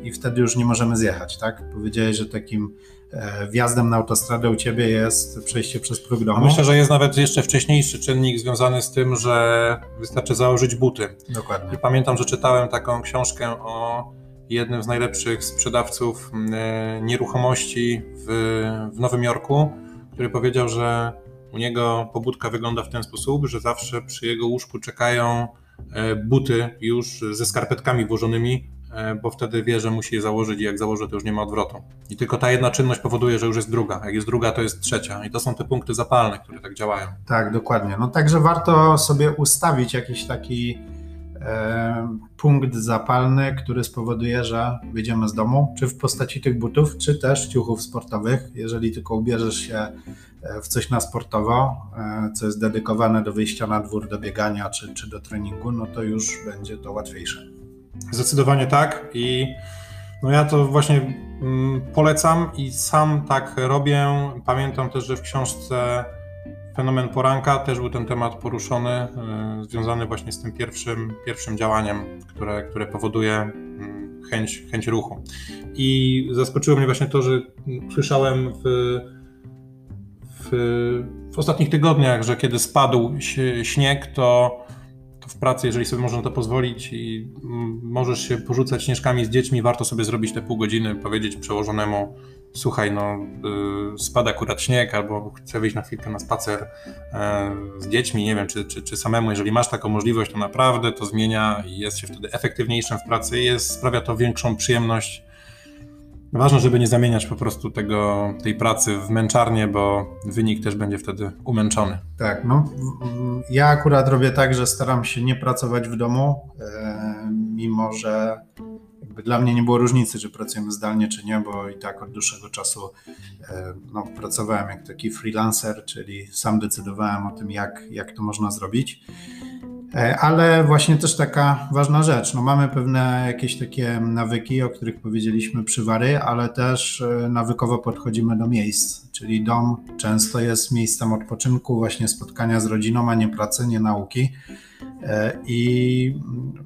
i wtedy już nie możemy zjechać, tak? Powiedziałeś, że takim e, wjazdem na autostradę u ciebie jest przejście przez próg domu. Myślę, że jest nawet jeszcze wcześniejszy czynnik związany z tym, że wystarczy założyć buty. Dokładnie. I pamiętam, że czytałem taką książkę o jednym z najlepszych sprzedawców e, nieruchomości w, w Nowym Jorku, który powiedział, że u niego pobudka wygląda w ten sposób, że zawsze przy jego łóżku czekają e, buty już ze skarpetkami włożonymi bo wtedy wie, że musi je założyć i jak założy, to już nie ma odwrotu. I tylko ta jedna czynność powoduje, że już jest druga. Jak jest druga, to jest trzecia. I to są te punkty zapalne, które tak działają. Tak, dokładnie. No także warto sobie ustawić jakiś taki e, punkt zapalny, który spowoduje, że wyjdziemy z domu, czy w postaci tych butów, czy też ciuchów sportowych. Jeżeli tylko ubierzesz się e, w coś na sportowo, e, co jest dedykowane do wyjścia na dwór, do biegania czy, czy do treningu, no to już będzie to łatwiejsze. Zdecydowanie tak i no ja to właśnie mm, polecam i sam tak robię. Pamiętam też, że w książce Fenomen Poranka też był ten temat poruszony, y, związany właśnie z tym pierwszym, pierwszym działaniem, które, które powoduje mm, chęć, chęć ruchu. I zaskoczyło mnie właśnie to, że słyszałem w, w, w ostatnich tygodniach, że kiedy spadł śnieg, to w pracy, jeżeli sobie można to pozwolić i możesz się porzucać śnieżkami z dziećmi, warto sobie zrobić te pół godziny, powiedzieć przełożonemu, słuchaj, no y, spada akurat śnieg, albo chcę wyjść na chwilkę na spacer e, z dziećmi, nie wiem, czy, czy, czy samemu, jeżeli masz taką możliwość, to naprawdę to zmienia i jest się wtedy efektywniejszym w pracy, jest, sprawia to większą przyjemność Ważne, żeby nie zamieniać po prostu tego, tej pracy w męczarnię, bo wynik też będzie wtedy umęczony. Tak, no ja akurat robię tak, że staram się nie pracować w domu, e, mimo że dla mnie nie było różnicy, czy pracujemy zdalnie, czy nie, bo i tak od dłuższego czasu e, no, pracowałem jak taki freelancer, czyli sam decydowałem o tym, jak, jak to można zrobić. E, ale właśnie też taka ważna rzecz. No mamy pewne jakieś takie nawyki, o których powiedzieliśmy przywary, ale też e, nawykowo podchodzimy do miejsc, czyli dom często jest miejscem odpoczynku, właśnie spotkania z rodziną, a nie pracy, nie nauki. E, I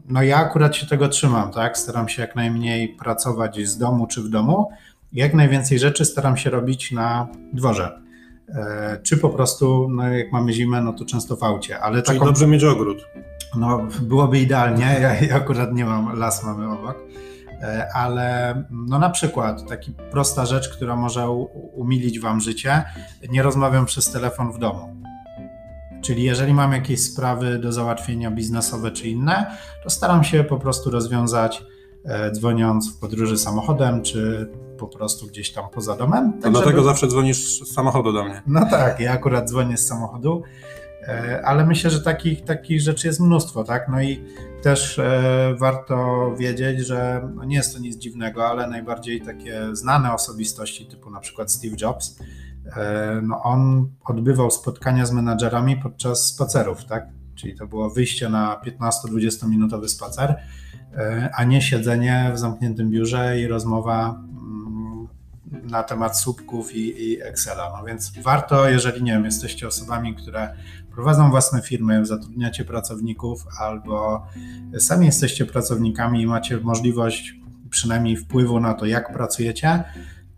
no ja akurat się tego trzymam, tak? Staram się jak najmniej pracować z domu czy w domu. Jak najwięcej rzeczy staram się robić na dworze. E, czy po prostu, no jak mamy zimę, no to często w aucie. Ale Czyli taką, dobrze mieć ogród. No byłoby idealnie, ja, ja akurat nie mam, las mamy obok, e, ale no na przykład taka prosta rzecz, która może umilić Wam życie, nie rozmawiam przez telefon w domu. Czyli jeżeli mam jakieś sprawy do załatwienia biznesowe czy inne, to staram się po prostu rozwiązać e, dzwoniąc w podróży samochodem, czy po prostu gdzieś tam poza domem. Tak dlatego żeby... zawsze dzwonisz z samochodu do mnie. No tak, ja akurat dzwonię z samochodu, e, ale myślę, że takich, takich rzeczy jest mnóstwo, tak? No i też e, warto wiedzieć, że no nie jest to nic dziwnego, ale najbardziej takie znane osobistości, typu na przykład Steve Jobs, e, no on odbywał spotkania z menadżerami podczas spacerów, tak? Czyli to było wyjście na 15-20 minutowy spacer, a nie siedzenie w zamkniętym biurze i rozmowa na temat słupków i, i, Excela. No więc warto, jeżeli nie wiem, jesteście osobami, które prowadzą własne firmy, zatrudniacie pracowników albo sami jesteście pracownikami i macie możliwość przynajmniej wpływu na to, jak pracujecie,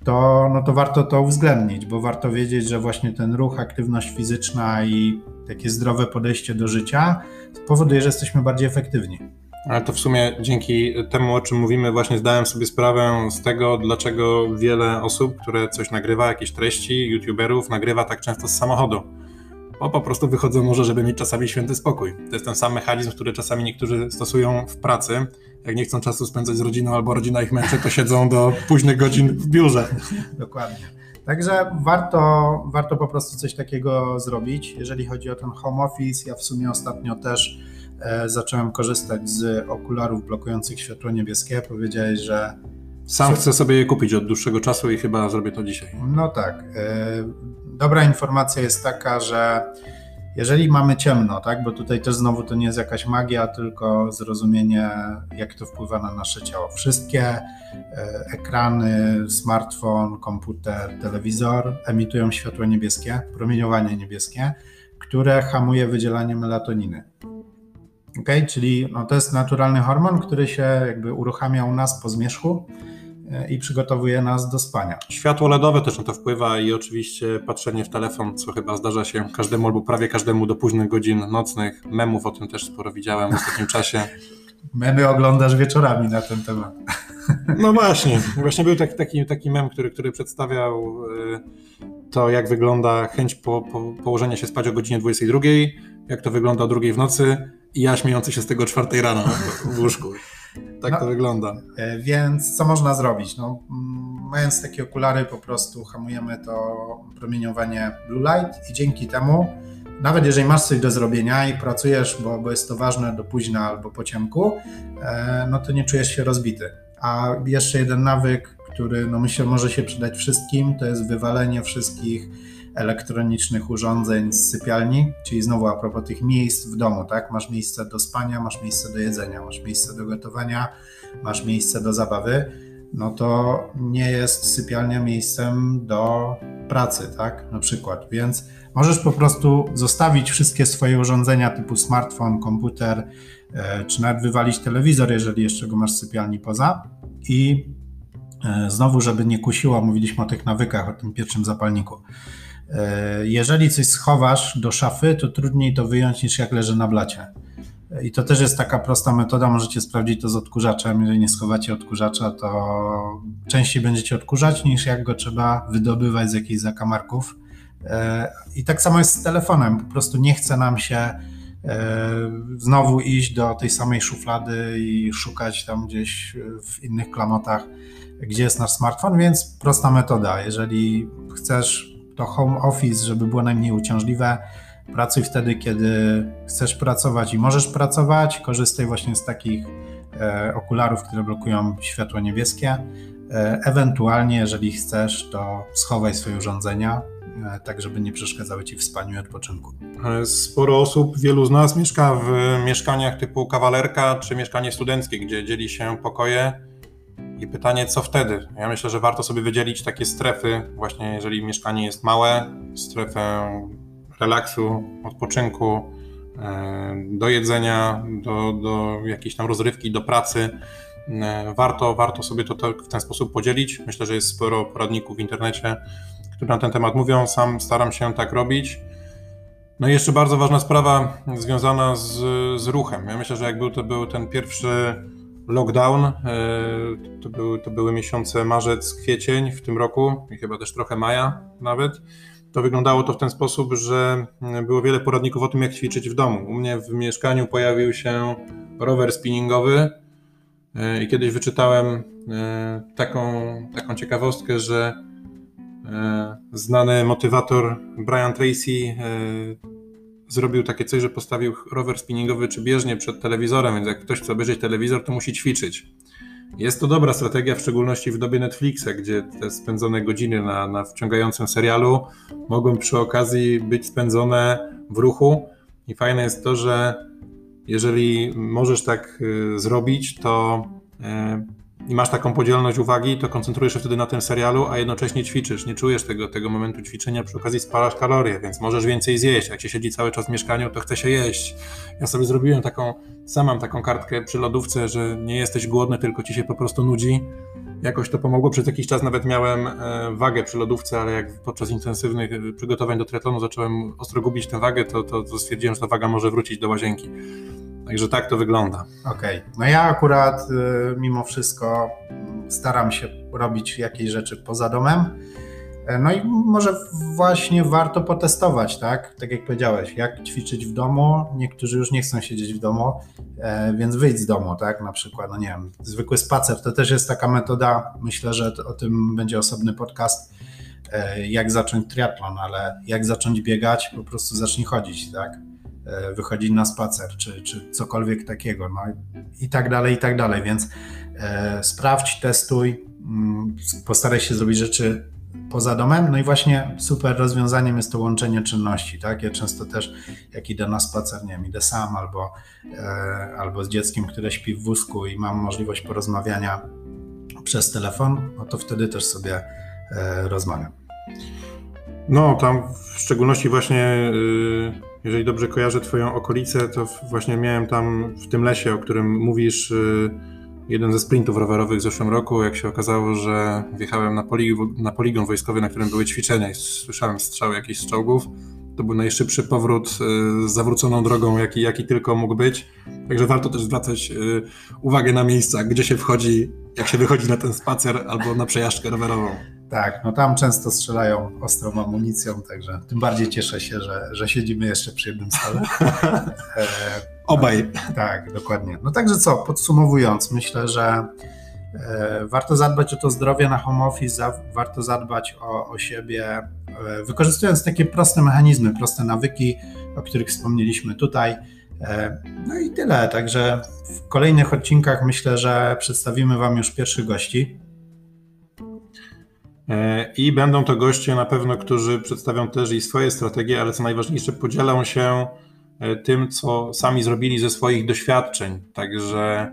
to, no to warto to uwzględnić, bo warto wiedzieć, że właśnie ten ruch, aktywność fizyczna i takie zdrowe podejście do życia powoduje, że jesteśmy bardziej efektywni. Ale to w sumie dzięki temu, o czym mówimy, właśnie zdałem sobie sprawę z tego, dlaczego wiele osób, które coś nagrywa, jakieś treści, youtuberów, nagrywa tak często z samochodu. Bo po prostu wychodzą może, żeby mieć czasami święty spokój. To jest ten sam mechanizm, który czasami niektórzy stosują w pracy, jak nie chcą czasu spędzać z rodziną albo rodzina ich męczy, to siedzą do późnych godzin w biurze. Dokładnie. Także warto, warto po prostu coś takiego zrobić. Jeżeli chodzi o ten home office, ja w sumie ostatnio też zacząłem korzystać z okularów blokujących światło niebieskie. Powiedziałeś, że sam chcę sobie je kupić od dłuższego czasu i chyba zrobię to dzisiaj. No tak. E, dobra informacja jest taka, że jeżeli mamy ciemno, tak, bo tutaj też znowu to nie jest jakaś magia, tylko zrozumienie, jak to wpływa na nasze ciało. Wszystkie e, ekrany, smartfon, komputer, telewizor emitują światło niebieskie, promieniowanie niebieskie, które hamuje wydzielanie melatoniny. Ok, czyli no, to jest naturalny hormon, który się jakby uruchamia u nas po zmierzchu i przygotowuje nas do spania. Światło LEDowe też na to wpływa i oczywiście patrzenie w telefon, co chyba zdarza się każdemu albo prawie każdemu do późnych godzin nocnych. Memów o tym też sporo widziałem w ostatnim czasie. Memy oglądasz wieczorami na ten temat. No właśnie, właśnie był taki, taki, taki mem, który, który przedstawiał y, to, jak wygląda chęć po, po, położenia się spać o godzinie 22, jak to wygląda o drugiej w nocy i ja śmiejący się z tego czwartej rano w łóżku. Tak no, to wygląda. E, więc co można zrobić? No, mając takie okulary, po prostu hamujemy to promieniowanie blue light i dzięki temu, nawet jeżeli masz coś do zrobienia i pracujesz, bo, bo jest to ważne do późna albo po ciemku, e, no to nie czujesz się rozbity. A jeszcze jeden nawyk, który no myślę może się przydać wszystkim, to jest wywalenie wszystkich elektronicznych urządzeń z sypialni, czyli znowu a propos tych miejsc w domu, tak? Masz miejsce do spania, masz miejsce do jedzenia, masz miejsce do gotowania, masz miejsce do zabawy, no to nie jest sypialnia miejscem do pracy, tak? Na przykład, więc możesz po prostu zostawić wszystkie swoje urządzenia typu smartfon, komputer, e, czy nawet wywalić telewizor, jeżeli jeszcze go masz w sypialni poza i e, Znowu, żeby nie kusiło, mówiliśmy o tych nawykach, o tym pierwszym zapalniku. E, jeżeli coś schowasz do szafy, to trudniej to wyjąć niż jak leży na blacie. E, I to też jest taka prosta metoda, możecie sprawdzić to z odkurzaczem. Jeżeli nie schowacie odkurzacza, to częściej będziecie odkurzać niż jak go trzeba wydobywać z jakichś zakamarków. E, I tak samo jest z telefonem, po prostu nie chce nam się znowu iść do tej samej szuflady i szukać tam gdzieś w innych klamotach, gdzie jest nasz smartfon, więc prosta metoda. Jeżeli chcesz to home office, żeby było najmniej uciążliwe. Pracuj wtedy, kiedy chcesz pracować i możesz pracować. Korzystaj właśnie z takich e, okularów, które blokują światło niebieskie. E, ewentualnie, jeżeli chcesz, to schowaj swoje urządzenia, e, tak żeby nie przeszkadzały ci w spaniu i odpoczynku. Sporo osób, wielu z nas mieszka w mieszkaniach typu kawalerka czy mieszkanie studenckie, gdzie dzieli się pokoje i pytanie, co wtedy? Ja myślę, że warto sobie wydzielić takie strefy, właśnie jeżeli mieszkanie jest małe, strefę relaksu, odpoczynku, e, do jedzenia, do, do jakiejś tam rozrywki, do pracy. E, warto, warto sobie to w ten sposób podzielić. Myślę, że jest sporo poradników w internecie, które na ten temat mówią. Sam staram się tak robić. No i jeszcze bardzo ważna sprawa związana z, z ruchem. Ja myślę, że jak był to był ten pierwszy lockdown. E, to były, to były miesiące marzec, kwiecień w tym roku i chyba też trochę maja nawet. To wyglądało to w ten sposób, że było wiele poradników o tym, jak ćwiczyć w domu. U mnie w mieszkaniu pojawił się rower spinningowy e, i kiedyś wyczytałem e, taką, taką ciekawostkę, że znany motywator Brian Tracy zrobił takie coś, że postawił rower spinningowy czy bieżnie przed telewizorem, więc jak ktoś chce obejrzeć telewizor, to musi ćwiczyć. Jest to dobra strategia, w szczególności w dobie Netflixa, gdzie te spędzone godziny na, na wciągającym serialu mogą przy okazji być spędzone w ruchu. I fajne jest to, że jeżeli możesz tak y, zrobić, to y, i masz taką podzielność uwagi, to koncentrujesz się wtedy na tym serialu, a jednocześnie ćwiczysz. Nie czujesz tego, tego momentu ćwiczenia, przy okazji spalasz kalorie, więc możesz więcej zjeść. Jak się siedzi cały czas w mieszkaniu, to chce się jeść. Ja sobie zrobiłem taką, sam mam taką kartkę przy lodówce, że nie jesteś głodny, tylko ci się po prostu nudzi. Jakoś to pomogło. Przez jakiś czas nawet miałem e, wagę przy lodówce, ale jak podczas intensywnych e, przygotowań do triatlonu zacząłem ostro gubić tę wagę, to, to, to stwierdziłem, że ta waga może wrócić do łazienki. Także tak to wygląda. Okej. Okay. No ja akurat y, mimo wszystko staram się robić jakieś rzeczy poza domem. E, no i może właśnie warto potestować, tak? Tak jak powiedziałeś, jak ćwiczyć w domu. Niektórzy już nie chcą siedzieć w domu, e, więc wyjdź z domu, tak? Na przykład, no nie wiem, zwykły spacer to też jest taka metoda. Myślę, że o tym będzie osobny podcast, e, jak zacząć triatlon, ale jak zacząć biegać, po prostu zacznij chodzić, tak? Wychodzić na spacer, czy, czy cokolwiek takiego, no i tak dalej, i tak dalej, więc sprawdź, testuj, mm, postaraj się zrobić rzeczy poza domem. No i właśnie super rozwiązaniem jest to łączenie czynności. Tak? Ja często też, jak idę na spacer, nie wiem, idę sam albo, e, albo z dzieckiem, które śpi w wózku i mam możliwość porozmawiania przez telefon, no to wtedy też sobie e, rozmawiam. No, tam w szczególności właśnie, y, jeżeli dobrze kojarzę Twoją okolicę, to właśnie miałem tam w tym lesie, o którym mówisz, y, jeden ze sprintów rowerowych w zeszłym roku, jak się okazało, że wjechałem na, poligon, na poligon wojskowy, na którym były ćwiczenia i słyszałem strzały jakichś strzałów. To był najszybszy powrót y, z zawróconą drogą, jaki, jaki tylko mógł być. Także warto też zwracać y, uwagę na miejsca, gdzie się wchodzi, jak się wychodzi na ten spacer albo na przejażdżkę rowerową. Tak, no tam często strzelają ostrą amunicją, także tym bardziej cieszę się, że, że siedzimy jeszcze przy jednym stole. E, Obaj. Tak, dokładnie. No także co, podsumowując, myślę, że e, warto zadbać o to zdrowie na home office, warto zadbać o, o siebie, e, wykorzystując takie proste mechanizmy, proste nawyki, o których wspomnieliśmy tutaj. No i tyle. Także w kolejnych odcinkach myślę, że przedstawimy Wam już pierwszych gości. I będą to goście na pewno, którzy przedstawią też i swoje strategie, ale co najważniejsze, podzielą się e, tym, co sami zrobili ze swoich doświadczeń. Także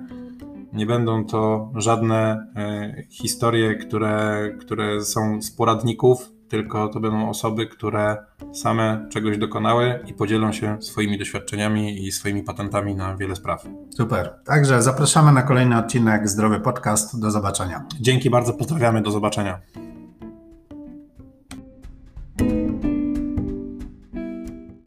nie będą to żadne e, historie, które, które są z poradników, tylko to będą osoby, które same czegoś dokonały i podzielą się swoimi doświadczeniami i swoimi patentami na wiele spraw. Super. Także zapraszamy na kolejny odcinek Zdrowy Podcast. Do zobaczenia. Dzięki bardzo, pozdrawiamy, do zobaczenia.